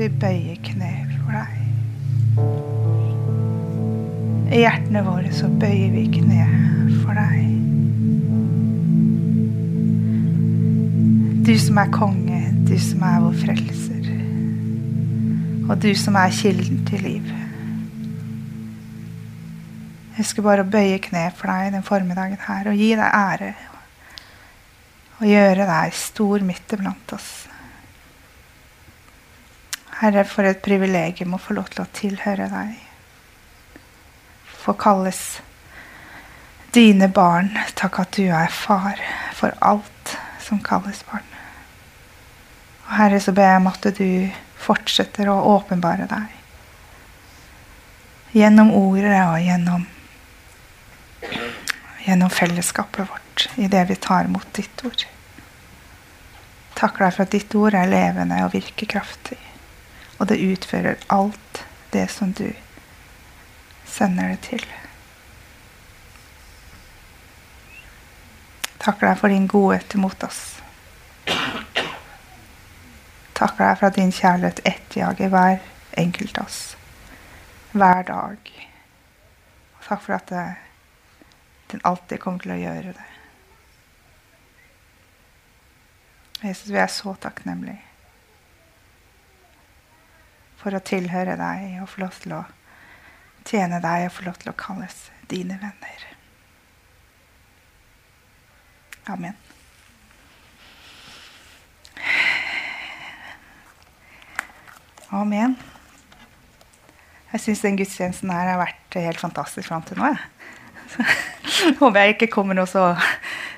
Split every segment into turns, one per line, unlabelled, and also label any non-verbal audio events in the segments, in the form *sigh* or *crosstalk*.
Vi bøyer kne for deg. I hjertene våre så bøyer vi kne for deg. Du som er konge, du som er vår frelser. Og du som er kilden til liv. Jeg bare bare bøye kne for deg den formiddagen her og gi deg ære. Og gjøre deg stor midt iblant oss. Herre, for et privilegium å få lov til å tilhøre deg. Få kalles dine barn. Takk at du er far for alt som kalles barn. Og Herre, så ber jeg om at du fortsetter å åpenbare deg. Gjennom ordet og gjennom gjennom fellesskapet vårt i det vi tar imot ditt ord. Takk deg for at ditt ord er levende og virker kraftig, og det utfører alt det som du sender det til. Takker deg for din godhet mot oss. Takker deg for at din kjærlighet etterjager hver enkelt av oss hver dag. Og takk for at det den alltid kommer til å gjøre det. Jesus, vi er så takknemlige for å tilhøre deg og få lov til å tjene deg og få lov til å kalles dine venner. Amen. Amen. Jeg syns den gudstjenesten her har vært helt fantastisk fram til nå. Jeg. *laughs* Håper jeg ikke kommer noe så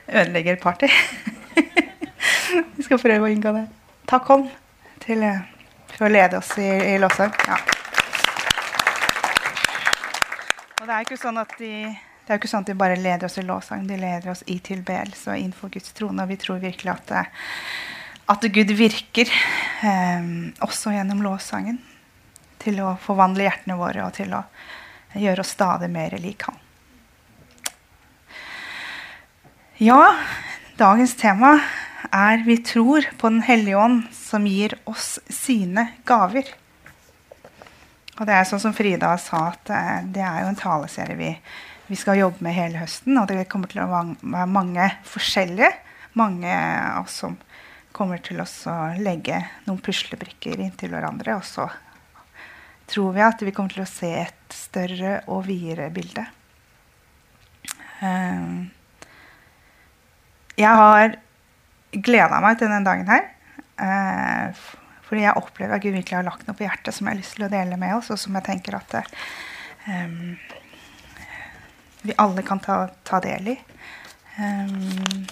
ødelegger party. *laughs* Vi skal prøve å unngå det. Takk, Hånd, til, for å lede oss i, i lovsang. Ja. Og det er ikke sånn at de det er jo ikke sånn at de bare leder oss i lovsang, de leder oss i tilbedelse og innenfor Guds trone. Og vi tror virkelig at, at Gud virker eh, også gjennom lovsangen. Til å forvandle hjertene våre og til å gjøre oss stadig mer lik Han. Ja, dagens tema er 'Vi tror på Den hellige ånd, som gir oss sine gaver'. Og det er sånn som Frida sa, at det er jo en taleserie vi, vi skal jobbe med hele høsten. Og det kommer til å være mange forskjellige. Mange av oss som kommer til å legge noen puslebrikker inntil hverandre. Og så tror vi at vi kommer til å se et større og videre bilde. Um, jeg har gleda meg til denne dagen her. Eh, fordi jeg opplever at Gud virkelig har lagt noe på hjertet som jeg har lyst til å dele med oss, og som jeg tenker at eh, vi alle kan ta, ta del i. Um,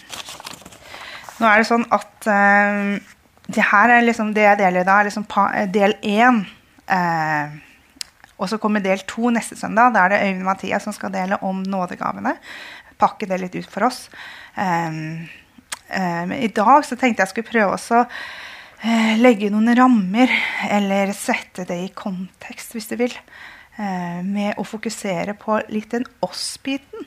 nå er det sånn at uh, det her er liksom det jeg deler i dag, er liksom del én. Uh, og så kommer del to neste søndag. Da er det Øyvind Mathias som skal dele om nådegavene. Pakke det litt ut for oss. Um, um, I dag så tenkte jeg skulle prøve også uh, legge noen rammer, eller sette det i kontekst, hvis du vil. Uh, med å fokusere på litt den oss-biten.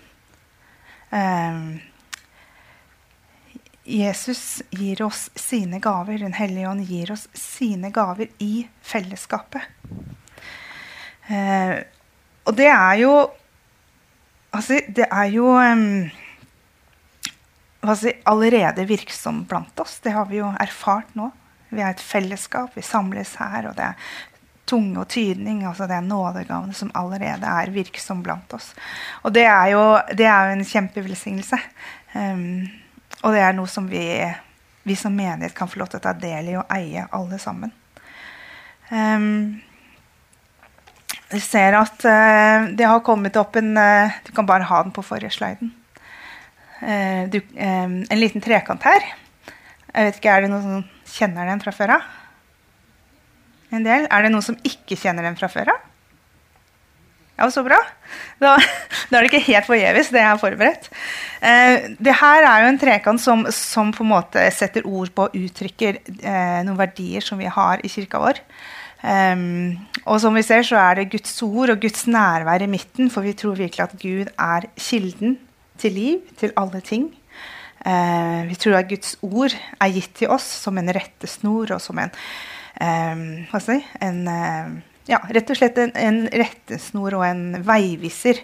Jesus gir oss sine gaver. Den hellige ånd gir oss sine gaver i fellesskapet. Og det er jo Altså, det er jo altså, allerede virksom blant oss. Det har vi jo erfart nå. Vi er et fellesskap, vi samles her, og det er tunge og tydning. altså Det er nådegavene som allerede er virksom blant oss. Og det er jo, det er jo en kjempevelsignelse. Um, og det er noe som vi, vi, som menighet kan få lov til å ta del i og eie, alle sammen. Um, vi ser at uh, det har kommet opp en uh, Du kan bare ha den på forrige sliden. Uh, du, en liten trekant her. Jeg vet ikke, Er det noen som kjenner den fra før av? en del. Er det noen som ikke kjenner den fra før av? Ja, så bra. Da, *laughs* da, er det ikke helt forgjeves, det jeg har forberedt. Eh, det her er jo en trekant som, som, på en måte setter ord på og uttrykker eh, noen verdier som vi har i kirka vår. Um, og som vi ser, så er det Guds ord og Guds nærvær i midten, for vi tror virkelig at Gud er kilden til liv, til alle ting. Eh, vi tror at Guds ord er gitt til oss som en rettesnor og som en eh, si? En, eh, ja, rett og slett en, en rettesnor og en veiviser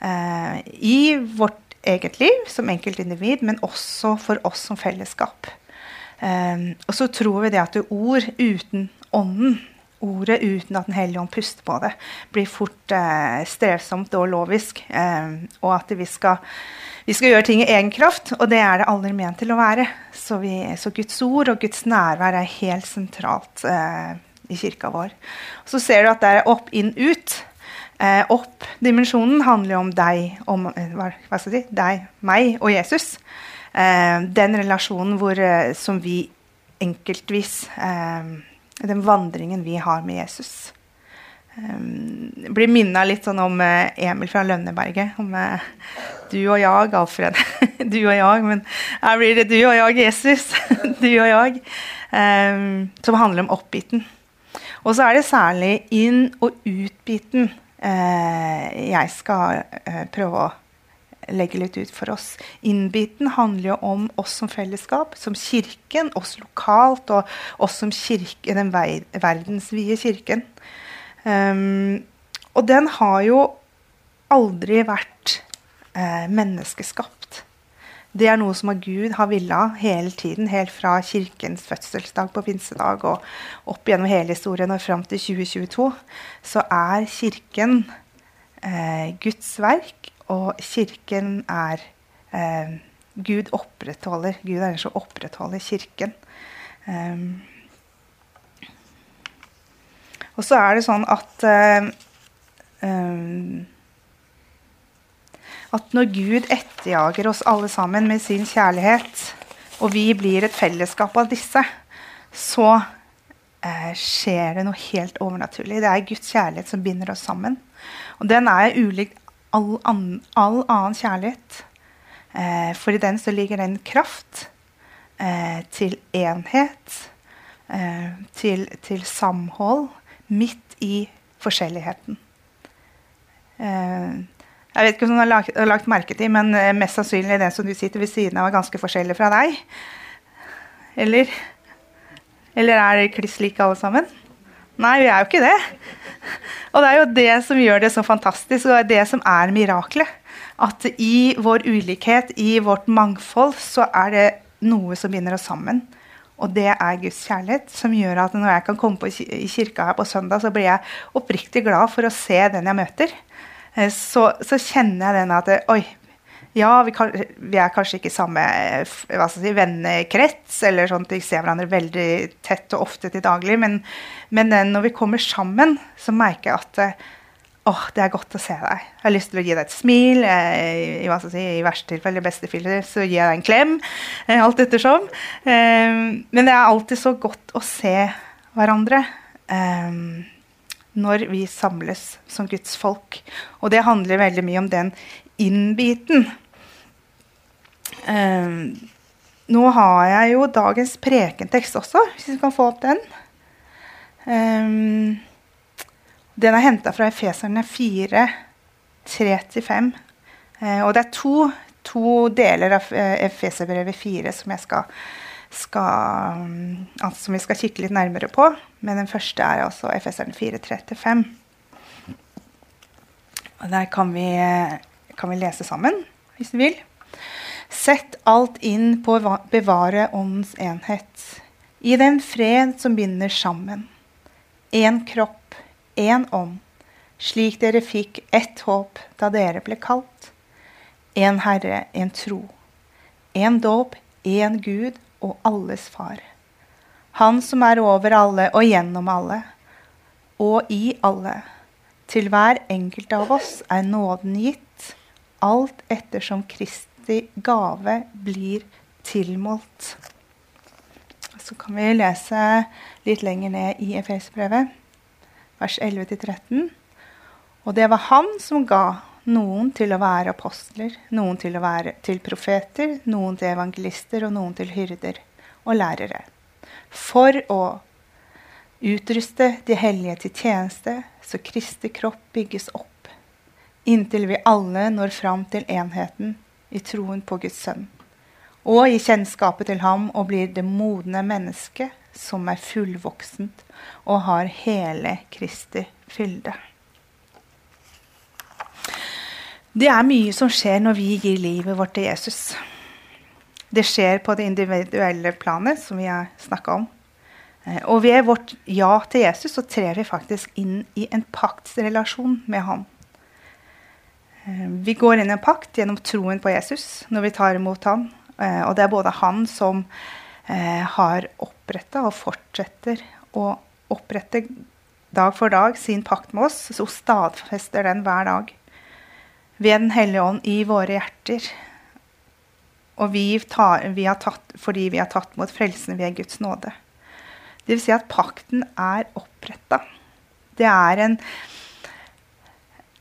uh, i vårt eget liv som enkeltindivid, men også for oss som fellesskap. Um, og så tror vi det at ord uten ånden ordet uten at Den hellige ånd puster på det, blir fort eh, strevsomt og lovisk. Eh, og at vi skal, vi skal, gjøre ting i egen kraft, og det er det aldri ment til å være. Så, vi, så Guds ord og Guds nærvær er helt sentralt eh, i kirka vår. Så ser du at det er opp, inn, ut. Eh, opp-dimensjonen handler om deg, om, eh, hva, hva si, deg, meg og Jesus. Eh, den relasjonen hvor, som vi enkeltvis eh, den vandringen vi har med Jesus. Um, blir minna litt sånn om uh, Emil fra Lønneberget. Om uh, du og jeg, Alfred. *laughs* du og jeg, men her blir det du og jeg, Jesus. *laughs* du og jeg. Um, som handler om oppbiten. Og så er det særlig inn- og utbiten uh, jeg skal prøve å legger litt ut for oss. Innbiten handler jo om oss som fellesskap, som kirken, oss lokalt og oss som kirke, den verdensvide kirken. Um, og den har jo aldri vært eh, menneskeskapt. Det er noe som Gud har villa hele tiden, helt fra kirkens fødselsdag på pinsedag og opp gjennom hele historien og fram til 2022. Så er kirken eh, Guds verk og kirken er eh, Gud opprettholder Gud er den som opprettholder kirken. Um, og så er det sånn at um, At når Gud etterjager oss alle sammen med sin kjærlighet, og vi blir et fellesskap av disse, så uh, skjer det noe helt overnaturlig. Det er Guds kjærlighet som binder oss sammen. Og den er ulik all, an, all annen kjærlighet. Eh, for i den så ligger det en kraft eh, til enhet, eh, til, til, samhold, midt i forskjelligheten. Eh, jeg vet ikke om du har lagt, har lagt merke til, men eh, mest sannsynlig den som du sitter ved siden av, er ganske forskjellig fra deg. Eller? Eller er det kliss like alle sammen? Nei, vi er jo ikke det. Og det er jo det som gjør det så fantastisk, og det er det som er miraklet. At i vår ulikhet, i vårt mangfold, så er det noe som binder oss sammen. Og det er Guds kjærlighet, som gjør at når jeg kan komme på i kirka her på søndag, så blir jeg oppriktig glad for å se den jeg møter. Eh, så, så kjenner jeg den at Oi, ja, vi, kan, vi, er kanskje ikke i samme si, vennekrets, eller sånn at vi ser hverandre veldig tett og ofte til daglig, men, men når vi kommer sammen, så merker jeg at åh, det er godt å se deg. Jeg har lyst til å gi deg et smil. I, hva si, i verste tilfelle, beste tilfelle, så gir jeg deg en klem. Eh, alt ettersom. Eh, men det er alltid så godt å se hverandre. Eh, når vi samles som Guds folk. Og det handler veldig mye om den innbiten. Um, nå har jeg jo dagens prekentekst også, hvis vi kan få opp den. Um, den er henta fra Efeserne 4, 3-5. Uh, og det er to, to deler av uh, Efeserbrevet 4 som, skal, skal, um, altså, som vi skal kikke litt nærmere på. Men den første er altså Efeserne 4, 3-5. Og der kan vi, kan vi lese sammen, hvis du vil. Sett alt inn på å bevare åndens enhet. I den fred som binder sammen. Én kropp, én ånd, slik dere fikk ett håp da dere ble kalt. Én Herre, én tro. Én dåp, én Gud og alles Far. Han som er over alle og gjennom alle, og i alle. Til hver enkelt av oss er nåden gitt, alt ettersom Kristi gave blir tilmålt. så kan vi lese litt lenger ned i Efesbrevet, vers 11-13. Og det var han som ga noen til å være apostler, noen til å være til profeter, noen til evangelister og noen til hyrder og lærere. For å utruste de hellige til tjeneste, så Kristi kropp bygges opp, inntil vi alle når fram til enheten i troen på Guds sønn, og i kjennskapet til ham og blir det modne mennesket som er fullvoksent og har hele Kristi fylde. Det er mye som skjer når vi gir livet vårt til Jesus. Det skjer på det individuelle planet, som vi har snakka om. Eh, og ved vårt ja til Jesus så trer vi faktisk inn i en paktsrelasjon med ham. Eh, vi går inn i en pakt gjennom troen på Jesus når vi tar imot ham. Eh, og det er både han som har oppretta og fortsetter å opprette dag for dag sin pakt med oss, så stadfester den hver dag ved Den hellige ånd i våre hjerter. Og vi tar, vi tatt, fordi vi har tatt mot frelsen ved Guds nåde. Vil si at pakten er oppretta. Det er en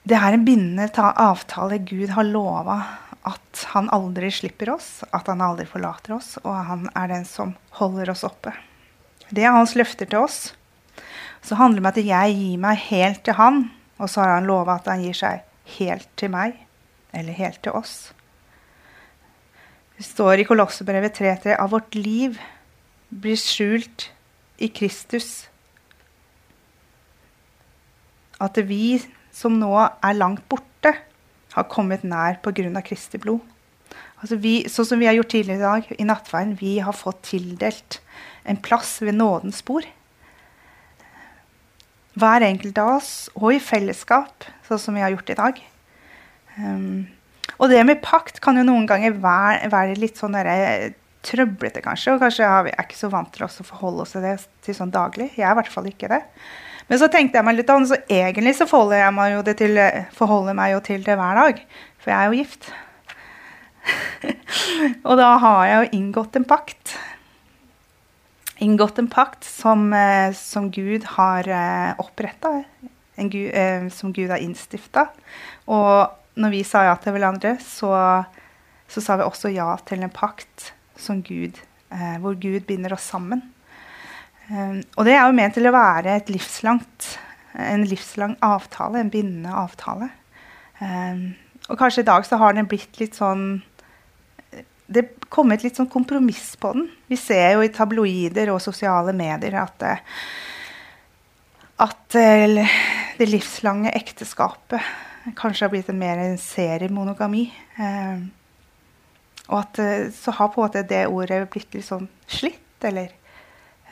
det er en bindende avtale Gud har lova at han aldri slipper oss, at han aldri forlater oss, og han er den som holder oss oppe. Det er hans løfter til oss. Så handler det om at jeg gir meg helt til han, og så har han lova at han gir seg helt til meg, eller helt til oss. Det står i Kolossebrevet 3.3 at vårt liv blir skjult i Kristus. At vi som nå er langt borte, har kommet nær pga. Kristi blod. Altså vi, sånn som vi har gjort tidligere i dag i nattverden, vi har fått tildelt en plass ved nådens bord. Hver enkelt av oss, og i fellesskap, sånn som vi har gjort i dag. Um, og det med pakt kan jo noen ganger være, være litt sånn der, trøblete, kanskje. Og kanskje er vi ikke så vant til å forholde oss til det til sånn daglig. Jeg er i hvert fall ikke det. Men så tenkte jeg meg litt om, så egentlig så forholder jeg meg jo, til, meg jo til det hver dag. For jeg er jo gift. *laughs* og da har jeg jo inngått en pakt inngått en pakt som, eh, som Gud har eh, oppretta, eh, som Gud har innstifta. Og når vi sa ja til hverandre, så, så, sa vi også ja til en pakt som Gud, hvor Gud binder oss sammen. Og det er jo ment til å være et livslangt, en livslang avtale, en bindende avtale. og kanskje i dag så har den blitt litt sånn det er kommet litt sånn kompromiss på den. Vi ser jo i tabloider og sosiale medier at, det, at eh, det livslange ekteskapet kanskje har blitt en mer en seriemonogami. Eh, og at så har på en måte det ordet blitt litt sånn slitt, eller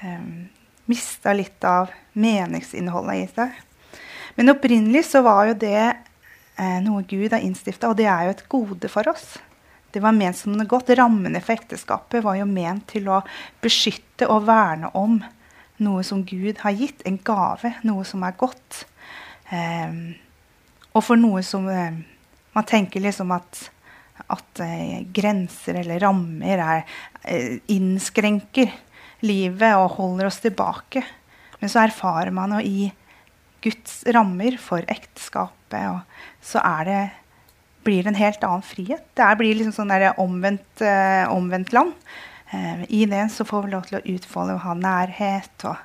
eh, mista litt av meningsinnholdet i seg. Men opprinnelig så var jo det eh, noe Gud har innstifta, og det er jo et gode for oss. Det var ment som noe godt. Rammene for ekteskapet var jo ment til å beskytte og verne om noe som Gud har gitt, en gave, noe som er godt. Eh, og for noe som eh, Man tenker liksom at, at eh, grenser eller rammer er, eh, innskrenker livet og holder oss tilbake. Men så erfarer man jo i Guds rammer for ekteskapet, og så det blir det en helt annen frihet. Det blir liksom sånn der omvendt, eh, omvendt land. Eh, I det så får vi lov til å utfolde og ha nærhet og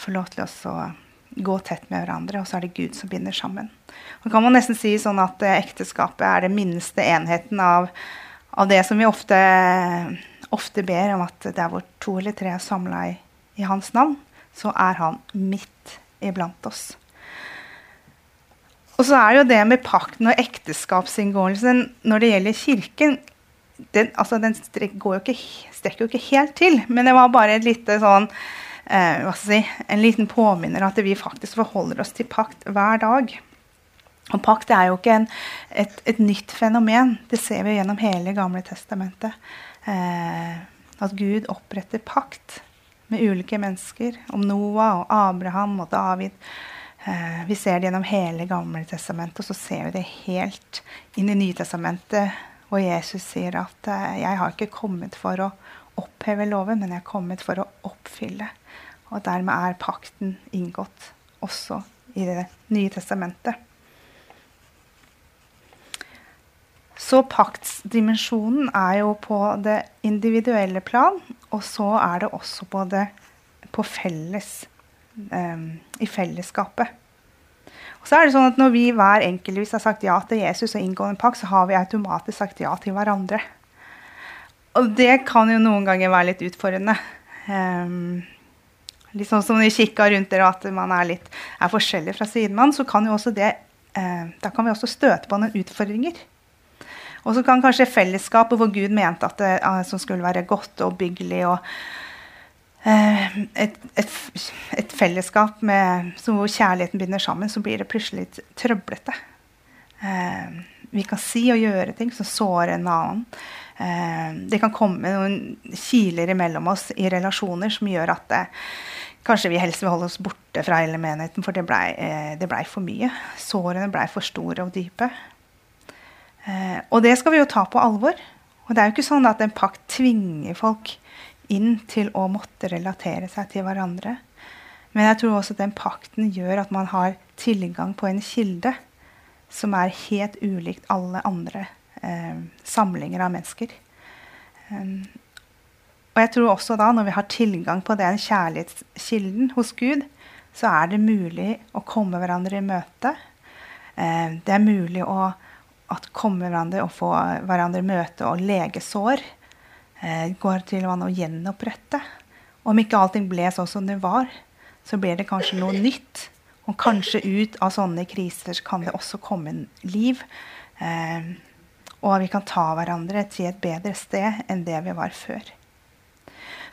få lov til å gå tett med hverandre. Og så er det Gud som binder sammen. Og kan man nesten si sånn at eh, ekteskapet er den minste enheten av, av det som vi ofte, ofte, ber om at det er hvor to eller tre er samla i, i hans navn, så er han midt iblant oss. Og så er jo det med pakten og ekteskapsinngåelsen når det gjelder Kirken den, altså den strekker jo, jo ikke helt til. Men det var bare et lite sånn, eh, si, en liten påminner at vi faktisk forholder oss til pakt hver dag. Og Pakt er jo ikke en, et, et, nytt fenomen. Det ser vi gjennom hele Gamle testamentet. Eh, at Gud oppretter pakt med ulike mennesker. Om Noah og Abraham og David. Eh, vi ser det gjennom hele Gamle testamentet, og så ser vi det helt inn i Nytestamentet, hvor Jesus sier at eh, 'jeg har ikke kommet for å oppheve loven, men jeg er kommet for å oppfylle. Og dermed er pakten inngått også i Det nye testamentet. Så paktsdimensjonen er jo på det individuelle plan, og så er det også på det på felles, um, i fellesskapet. Og så er det sånn at Når vi hver enkeltvis har sagt ja til Jesus og inngått en pakt, så har vi automatisk sagt ja til hverandre. Og det kan jo noen ganger være litt utfordrende. Um, litt sånn som når vi kikka rundt dere, at man er litt er forskjellig fra sidemann, så kan jo også det uh, Da kan vi også støte på noen utfordringer. Og så kan kanskje fellesskapet hvor Gud mente at det som skulle være godt og byggelig og uh, et, et, et, fellesskap med, hvor kjærligheten binder sammen, så blir det plutselig litt trøblete. vi kan si og gjøre ting som sårer en annen. Eh, det kan komme noen kiler imellom oss i relasjoner som gjør at det, kanskje vi helst vil holde oss borte fra hele menigheten, for det blei eh, ble for mye. Sårene blei for store og dype. Eh, og det skal vi jo ta på alvor. Og det er jo ikke sånn at en pakt tvinger folk inn til å måtte relatere seg til hverandre. Men jeg tror også at den pakten gjør at man har tilgang på en kilde som er helt ulikt alle andre eh, samlinger av mennesker. Um, og jeg tror også da, når vi har tilgang på den kjærlighetskilden hos Gud, så er det mulig å komme hverandre i møte. Eh, det er mulig å komme hverandre og få hverandre møte og lege sår. Eh, går til å gjenopprette. Om ikke allting ble sånn som det var, så blir det kanskje noe nytt. Og kanskje ut av sånne kriser kan det også komme en liv. Eh, og vi kan ta hverandre til et bedre sted enn det vi var før.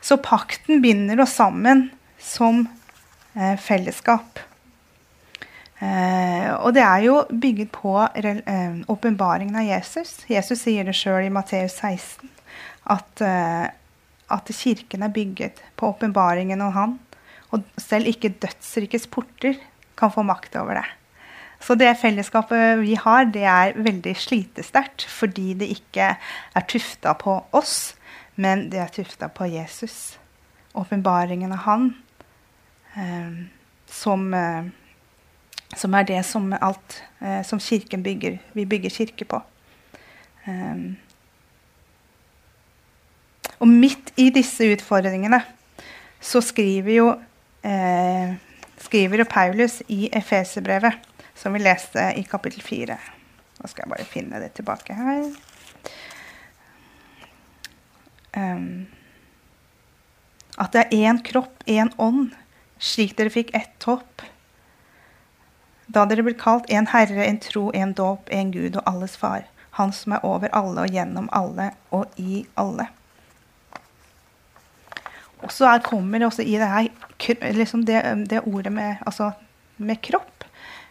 Så pakten binder oss sammen som eh, fellesskap. Eh, og det er jo bygget på eh, åpenbaringen av Jesus. Jesus sier det sjøl i Matteus 16 at, eh, at kirken er bygget på åpenbaringen om Han. Og selv ikke dødsrikets porter kan få makt over det. Så det fellesskapet vi har, det er veldig slitesterkt fordi det ikke er tufta på oss, men det er tufta på Jesus. Åpenbaringen av Han som, som, er det som alt eh, som kirken bygger. Vi bygger kirke på. Um, og midt i disse utfordringene så skriver jo, eh, skriver jo Paulus i Efeserbrevet som vi leste i kapittel 4. Nå skal jeg bare finne det tilbake her. Um, at det er én kropp, én ånd, slik dere fikk ett håp. Da dere ble kalt en Herre, en tro, en dåp, en Gud og alles Far. Han som er over alle og gjennom alle og i alle. Og så kommer det også i det her liksom det, det ordet med, altså, med kropp.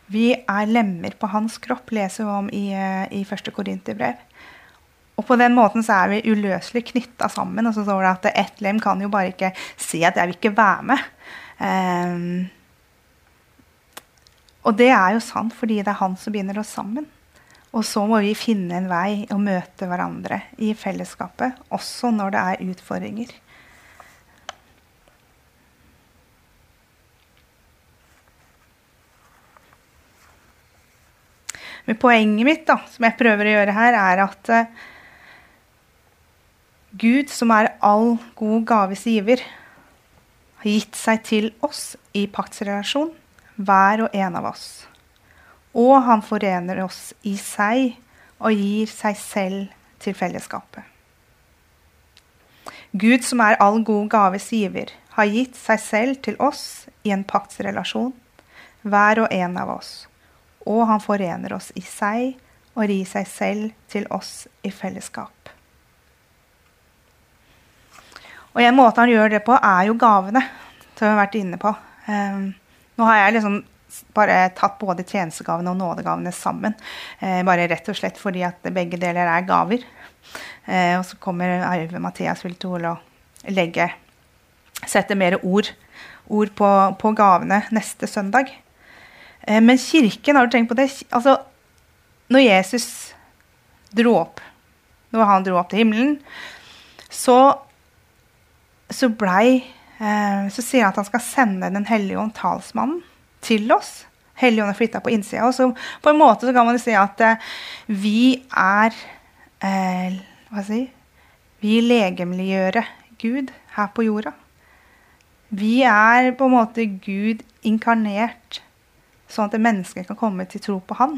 Vi er lemmer på hans kropp, leser vi om i, eh, i første Korinterbrev. Og på den måten så er vi uløselig knytta sammen. Og så står det at ett lem kan jo bare ikke si at 'jeg vil ikke være med'. Um, og det er jo sant fordi det er han som binder oss sammen. Og så må vi finne en vei å møte hverandre i fellesskapet, også når det er utfordringer. Men poenget mitt, da, som jeg prøver å gjøre her, er at uh, Gud, som er all god gaves giver, har gitt seg til oss i paktsrelasjon, hver og en av oss. Og han forener oss i seg og gir seg selv til fellesskapet. Gud, som er all god gaves giver, har gitt seg selv til oss i en paktsrelasjon, hver og en av oss og han forener oss i seg og gir seg selv til oss i fellesskap. Og En måte han gjør det på, er jo gavene, som vi har vært inne på. Um, nå har jeg liksom bare tatt både tjenestegavene og nådegavene sammen. Eh, bare rett og slett fordi at begge deler er gaver. Eh, og så kommer Arve Mathias Viltol og legge, sette mer ord, ord på, på gavene neste søndag. Eh, men kirken, har du tenkt på det? Altså, når Jesus dro opp, når han dro opp til himmelen, så så blei Så sier han at han skal sende Den hellige ånd, talsmannen, til oss. Hellige ånd er flytta på innsida. Og så på en måte så kan man si at eh, vi er eh, Hva skal jeg si? Vi legemliggjører Gud her på jorda. Vi er på en måte Gud inkarnert, sånn at mennesker kan komme til tro på Han.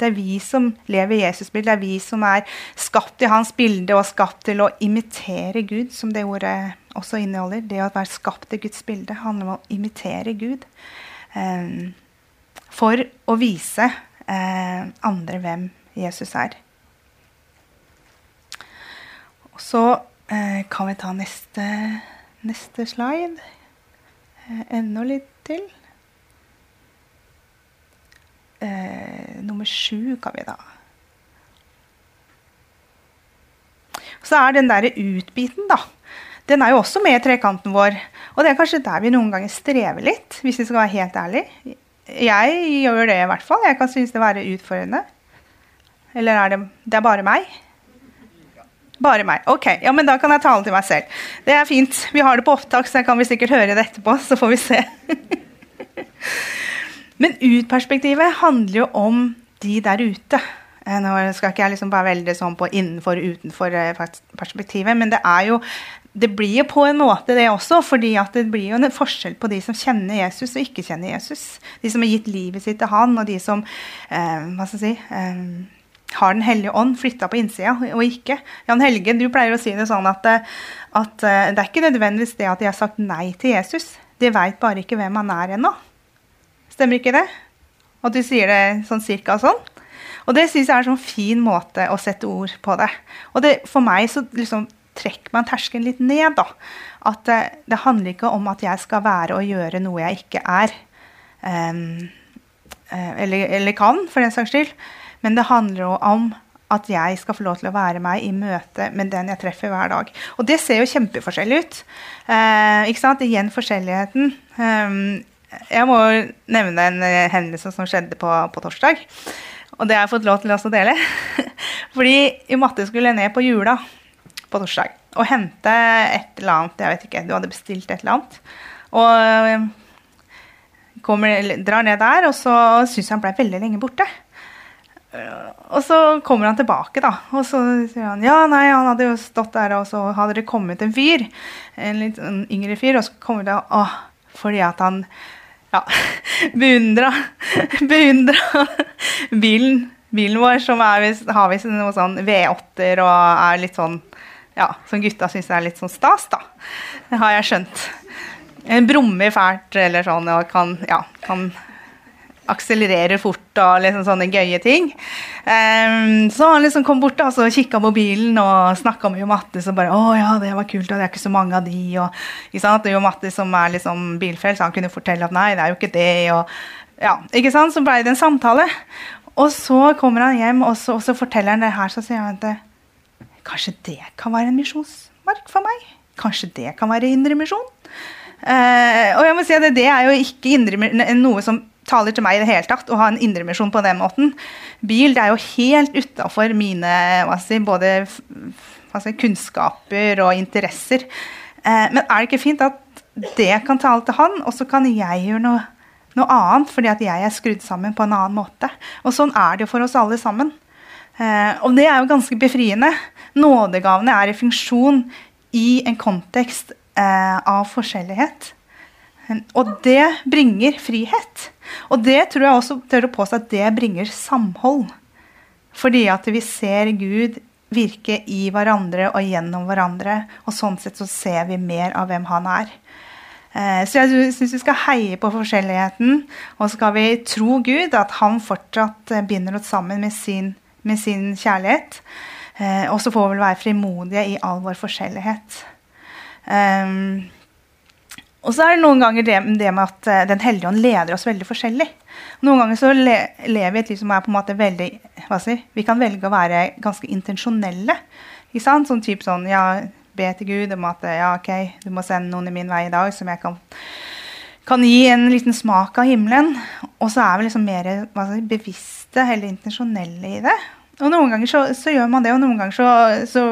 Det er vi som lever i Jesus' bilde. Det er vi som er skapt i hans bilde og skapt til å imitere Gud, som det ordet også inneholder. Det å være skapt i Guds bilde handler om å imitere Gud. eh, for å vise eh, andre hvem Jesus er. Så eh, kan vi ta neste, neste slide. Uh, enda litt til. eh, nummer sju kan vi da. Så er den derre utbiten, da. Den er jo også med i trekanten vår. Og det er kanskje der vi noen ganger strever litt, hvis vi skal være helt ærlige. Jeg gjør det i hvert fall. Jeg kan synes det være utfordrende. Eller er det, det er bare meg? Bare meg. Ok, ja, men da kan jeg tale til meg selv. Det er fint. Vi har det på opptak, så kan vi sikkert høre det etterpå. Så får vi se. *laughs* Men ut-perspektivet handler jo om de der ute. Eh, nå skal ikke jeg liksom være veldig sånn på innenfor- og utenfor-perspektivet, men det er jo det blir jo på en måte det også, fordi det blir jo en forskjell på de som kjenner Jesus og ikke kjenner Jesus. De som har gitt livet sitt til han, og de som eh, hva skal jeg si, eh, har Den hellige ånd flytta på innsida og ikke. Jan Helge, du pleier å si det sånn at, at det er ikke nødvendigvis det at de har sagt nei til Jesus. De veit bare ikke hvem han er ennå. Stemmer ikke det? At du sier det sånn cirka sånn? Og det syns jeg er en sånn fin måte å sette ord på det. Og det, for meg så liksom trekker man terskelen litt ned. da. At det, det, handler ikke om at jeg skal være og gjøre noe jeg ikke er. Um, eller, eller, kan, for den saks skyld. Men det handler jo om at jeg skal få lov til å være meg i møte med den jeg treffer hver dag. Og det ser jo kjempeforskjellig ut. Uh, ikke sant? Igjen forskjelligheten. Um, jeg må nevne en eh, hendelse som skjedde på, på, torsdag. Og det har jeg fått lov til å dele. *laughs* Fordi Matte skulle ned på jula på torsdag og hente et eller annet. Jeg vet ikke, Du hadde bestilt et eller annet. Og eh, kommer, drar ned der, og så syns jeg han ble veldig lenge borte. Og så kommer han tilbake, da. Og så sier han ja, nei, han hadde jo stått der, og så hadde det kommet en fyr. En litt yngre fyr. Og så kommer det å, fordi at han ja, *laughs* beundra *laughs* beundra bilen, bilen vår, som er, har visst noe sånn V8-er og er litt sånn ja, som gutta syns er litt sånn stas, da. Det har jeg skjønt. En brummer fælt eller sånn og kan, ja, kan akselererer fort og liksom sånne gøye ting. Um, så han liksom kom bort og så kikka på bilen og snakka med Jo Mattis og bare 'Å ja, det var kult, og det er ikke så mange av de', og ikke sant? Jo Mattis som er liksom bilfrelst, han kunne fortelle at 'nei, det er jo ikke det', og ja, ikke sant? Så blei det en samtale. Og så kommer han hjem, og så, og så forteller han det her, så sier han at kanskje det kan være en misjonsmark for meg? Kanskje det kan være indremisjon? Uh, og jeg må si at det, det er jo ikke indre, noe som taler til meg i det hele tatt å ha en indremisjon på den måten. Bil det er jo helt utafor mine si, både si, kunnskaper og interesser. Uh, men er det ikke fint at det kan tale til han, og så kan jeg gjøre noe, noe, annet fordi at jeg er skrudd sammen på en annen måte? Og sånn er det jo for oss alle sammen. Uh, og det er jo ganske befriende. Nådegavene er i funksjon i en kontekst eh, av forskjellighet. Og det bringer frihet. Og det tror jeg også tør å påstå at det bringer samhold. Fordi at vi ser Gud virke i hverandre og gjennom hverandre. Og sånn sett så ser vi mer av hvem han er. Eh, så jeg syns vi skal heie på forskjelligheten. Og skal vi tro Gud, at han fortsatt eh, binder oss sammen med sin, med sin kjærlighet. Eh, og så får vi vel være frimodige i all vår forskjellighet. Um, og så er det noen ganger det, det med at uh, Den hellige ånd leder oss veldig forskjellig. Noen ganger så le, lever vi et liv som er på en måte veldig hva si, Vi kan velge å være ganske intensjonelle. Ikke sant? Sånn type sånn Ja, be til Gud om at ja, ok, du må sende noen i min vei i dag som jeg kan, kan gi en liten smak av himmelen. Og så er vi liksom mer si, bevisste eller intensjonelle i det. Og noen ganger så, så, gjør man det, og noen ganger så, så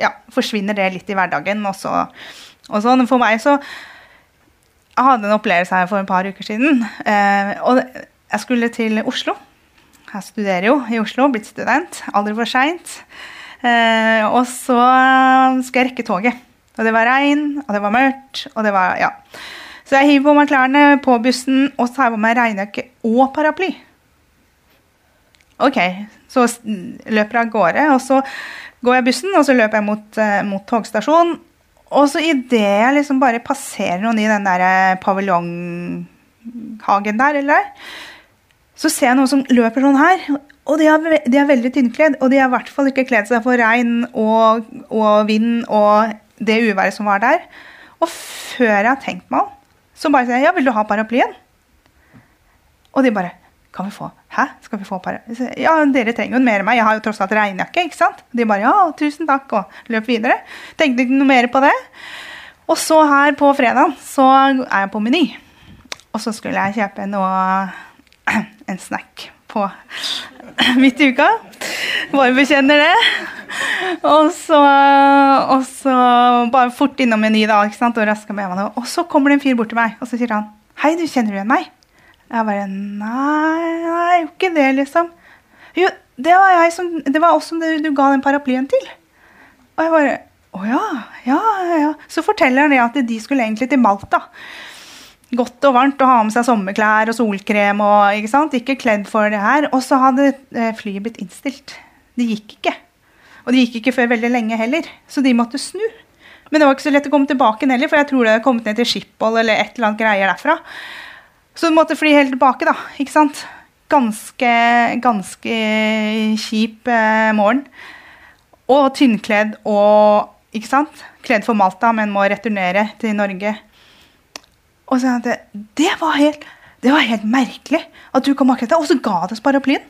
ja, forsvinner det litt i hverdagen. og så Og sånn, for meg så Jeg hadde en opplevelse her for et par uker siden. Eh, og jeg skulle til Oslo. Jeg studerer jo i Oslo, blitt student. Aldri for seint. Eh, og så skal jeg rekke toget. Og det var regn, og det var mørkt, og det var Ja. Så jeg hiver på meg klærne på bussen, og tar på meg regnjakke og paraply. Ok, så løper jeg av gårde, og så går jeg bussen, og så løper jeg mot, uh, mot togstasjonen. Og så idet jeg liksom bare passerer noen i den der eh, paviljonghagen der, eller så ser jeg noen som løper sånn her. Og de er, de er veldig tynnkledd, og de har i hvert fall ikke kledd seg for regn og, og vind og det uværet som var der. Og før jeg har tenkt meg om, så bare sier jeg ja, vil du ha paraplyen? Og de bare kan vi få Hæ? Skal vi få par Ja, dere trenger jo mer enn meg. Jeg har jo tross alt regnjakke. ikke sant? De bare ja, tusen takk, og løp videre. Tenkte ikke noe mer på det. Og så her på fredag så er jeg på Meny. Og så skulle jeg kjøpe noe *clears throat* en snack på *clears throat* midt i uka. Bare bekjenner det. Og så, og så bare fort innom Meny da, ikke sant? og raska med meg. Og så kommer det en fyr bort til meg, og så sier han Hei, du kjenner du igjen meg? Jeg bare Nei, nei, jo ikke det, liksom. Jo, det var, jeg som, det var oss som du, du ga den paraplyen til. Og jeg bare Å ja, ja, ja. Så forteller han det at de skulle egentlig til Malta. Godt og varmt å ha med seg sommerklær og solkrem og ikke sant? Ikke kledd for det her. Og så hadde eh, flyet blitt innstilt. Det gikk ikke. Og det gikk ikke før veldig lenge heller. Så de måtte snu. Men det var ikke så lett å komme tilbake heller, for jeg tror det hadde kommet ned til Schiphol eller et eller annet greier derfra. Så du måtte fly helt tilbake, da. Ikke sant? Ganske, ganske kjip eh, morgen. Og tynnkledd og ikke sant? Kledd for Malta, men må returnere til Norge. Og så det, det, var helt, det var helt merkelig at du kom akkurat der. Og så ga du oss paraplyen.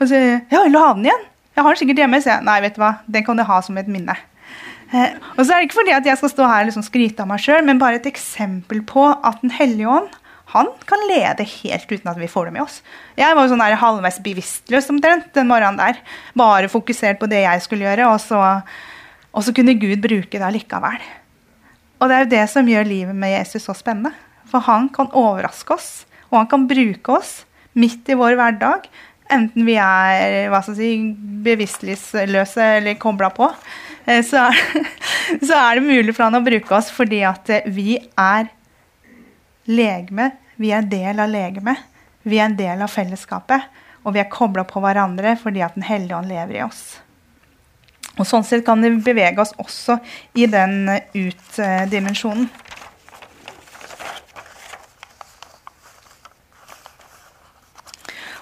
Og så ja, vil du ha den igjen? Jeg har den sikkert hjemme. Så jeg, nei, vet du hva, den kan du ha som et minne. Eh, og så er det ikke fordi at jeg skal stå her og liksom skryte av meg sjøl, men bare et eksempel på at Den hellige ånd han kan lede helt uten at vi får det med oss. Jeg var jo sånn der halvveis bevisstløs omtrent den morgenen der. Bare fokusert på det jeg skulle gjøre, og så, og så kunne Gud bruke det allikevel. Og det er jo det som gjør livet med Jesus så spennende. For han kan overraske oss, og han kan bruke oss midt i vår hverdag. Enten vi er hva skal si, bevisstløse eller kobla på, eh, så *laughs* så er det mulig for han å bruke oss fordi at vi er legeme. Vi er en del av legemet. Vi er en del av fellesskapet. Og vi er kobla på hverandre fordi at Den hellige ånd lever i oss. Og Sånn sett kan det bevege oss også i den ut-dimensjonen.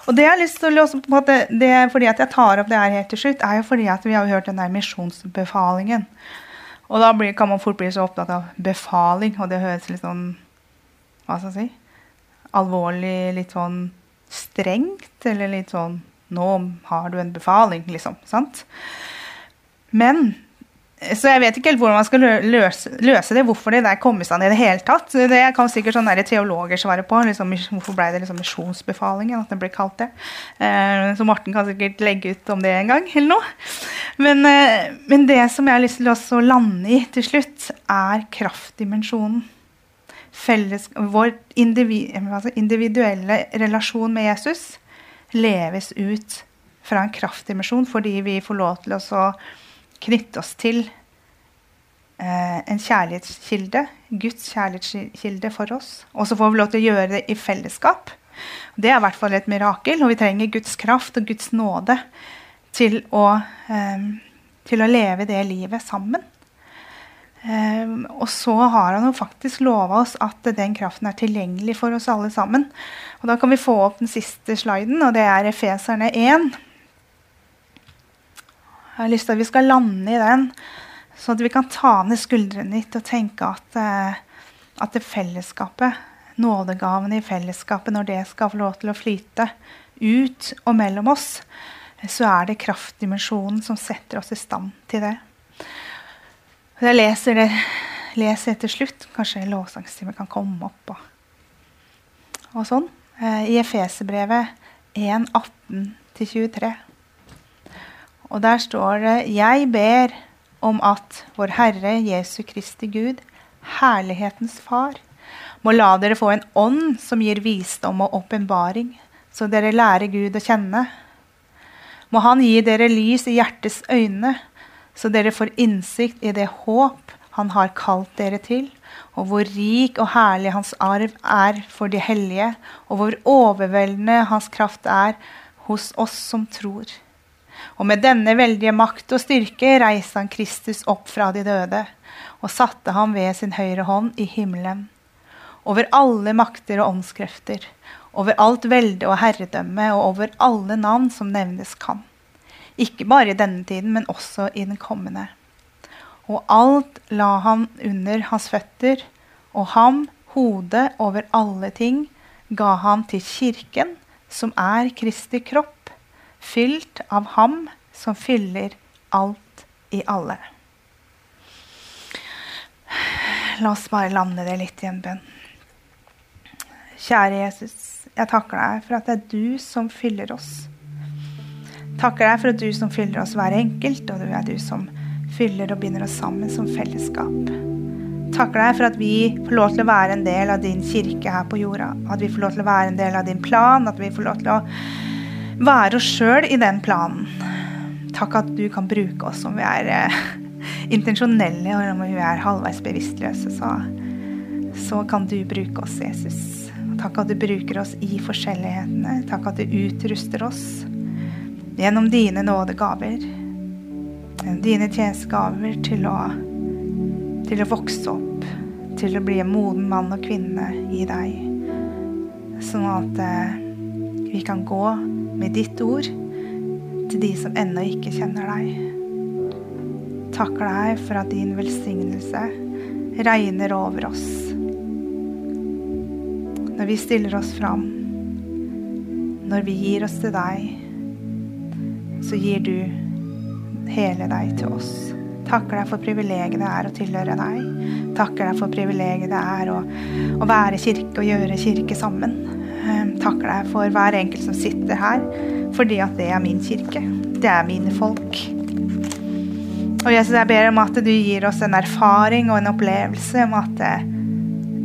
Og det jeg har lyst til å på at det, fordi at jeg tar opp det her helt til slutt, er jo fordi at vi har hørt den der misjonsbefalingen. Og da blir, kan man fort bli så opptatt av befaling, og det høres litt sånn hva skal jeg si, alvorlig, litt sånn strengt, eller litt sånn Nå har du en befaling, liksom. Sant? Men så jeg vet ikke helt hvordan man skal løse, løse det. Hvorfor det der kom i stand i det hele tatt. Det kan sikkert sånne teologer svare på. Liksom, hvorfor ble det liksom misjonsbefalingen at det ble kalt det? Eh, så Morten kan sikkert legge ut om det en gang. eller noe. Men, eh, men det som jeg har lyst til å lande i til slutt, er kraftdimensjonen felles, vår altså individuelle relasjon med Jesus leves ut fra en kraftdimensjon fordi vi får lov til å knytte oss til eh, en kjærlighetskilde, Guds kjærlighetskilde for oss. Og så får vi lov til å gjøre det i fellesskap. Det er i hvert fall et mirakel, og vi trenger Guds kraft og Guds nåde til å, eh, til å leve det livet sammen. Um, og så har han jo faktisk lova oss at den kraften er tilgjengelig for oss alle sammen. Og Da kan vi få opp den siste sliden, og det er Efeserne 1. Jeg har lyst til at vi skal lande i den, så at vi kan ta ned skuldrene litt og tenke at, uh, at det fellesskapet, nådegavene i fellesskapet, når det skal få lov til å flyte ut og mellom oss, så er det kraftdimensjonen som setter oss i stand til det. Jeg leser det leser jeg til slutt. Kanskje lovsangstimen kan komme opp. Og, og sånn. Eh, I Efeserbrevet 1.18-23. Og der står det Jeg ber om at vår Herre Jesu Kristi Gud, herlighetens far, må la dere få en ånd som gir visdom og åpenbaring, så dere lærer Gud å kjenne. Må Han gi dere lys i hjertets øyne, så dere får innsikt i det håp Han har kalt dere til, og hvor rik og herlig Hans arv er for de hellige, og hvor overveldende Hans kraft er hos oss som tror. Og med denne veldige makt og styrke reiste han Kristus opp fra de døde og satte ham ved sin høyre hånd i himmelen. Over alle makter og åndskrefter, over alt velde og herredømme og over alle navn som nevnes kan. Ikke bare i denne tiden, men også i den kommende. Og alt la han under hans føtter, og ham, hodet over alle ting, ga han til kirken, som er Kristi kropp, fylt av ham som fyller alt i alle. La oss bare lande det litt i en bønn. Kjære Jesus, jeg takker deg for at det er du som fyller oss. Takker deg for at du som fyller oss hver enkelt, og du er du som fyller og binder oss sammen som fellesskap. Takker deg for at vi får lov til å være en del av din kirke her på jorda. At vi får lov til å være en del av din plan, at vi får lov til å være oss sjøl i den planen. Takk at du kan bruke oss om vi er eh, *laughs* intensjonelle, og om vi er halvveis bevisstløse, så, så kan du bruke oss, Jesus. Takk at du bruker oss i forskjellighetene. Takk at du utruster oss gjennom dine nådegaver. Gjennom dine tjenestegaver til å, til å vokse opp. Til å bli en moden mann og kvinne i deg. Sånn at eh, vi kan gå med ditt ord til de som ennå ikke kjenner deg takker deg for at din velsignelse regner over oss. Når vi stiller oss fram, når vi gir oss til deg, så gir du hele deg til oss. Takker deg for privilegiet det er å tilhøre deg. Takker deg for privilegiet det er å, å være kirke og gjøre kirke sammen. Ehm, takker deg for hver enkelt som sitter her, fordi at det er min kirke. Det er mine folk. Og Jesus, jeg ber om at du gir oss en erfaring og en opplevelse om at eh,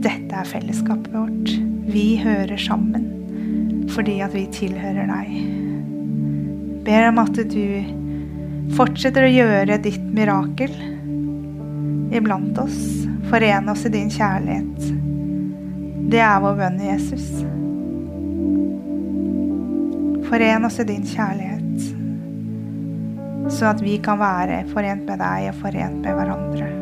dette er fellesskapet vårt. Vi hører sammen fordi at vi tilhører deg. Ber om at du fortsetter å gjøre ditt mirakel iblant oss. Forene oss i din kjærlighet. Det er vår bønn, Jesus. Foren oss i din kjærlighet så at vi kan være forent med deg og forent med hverandre.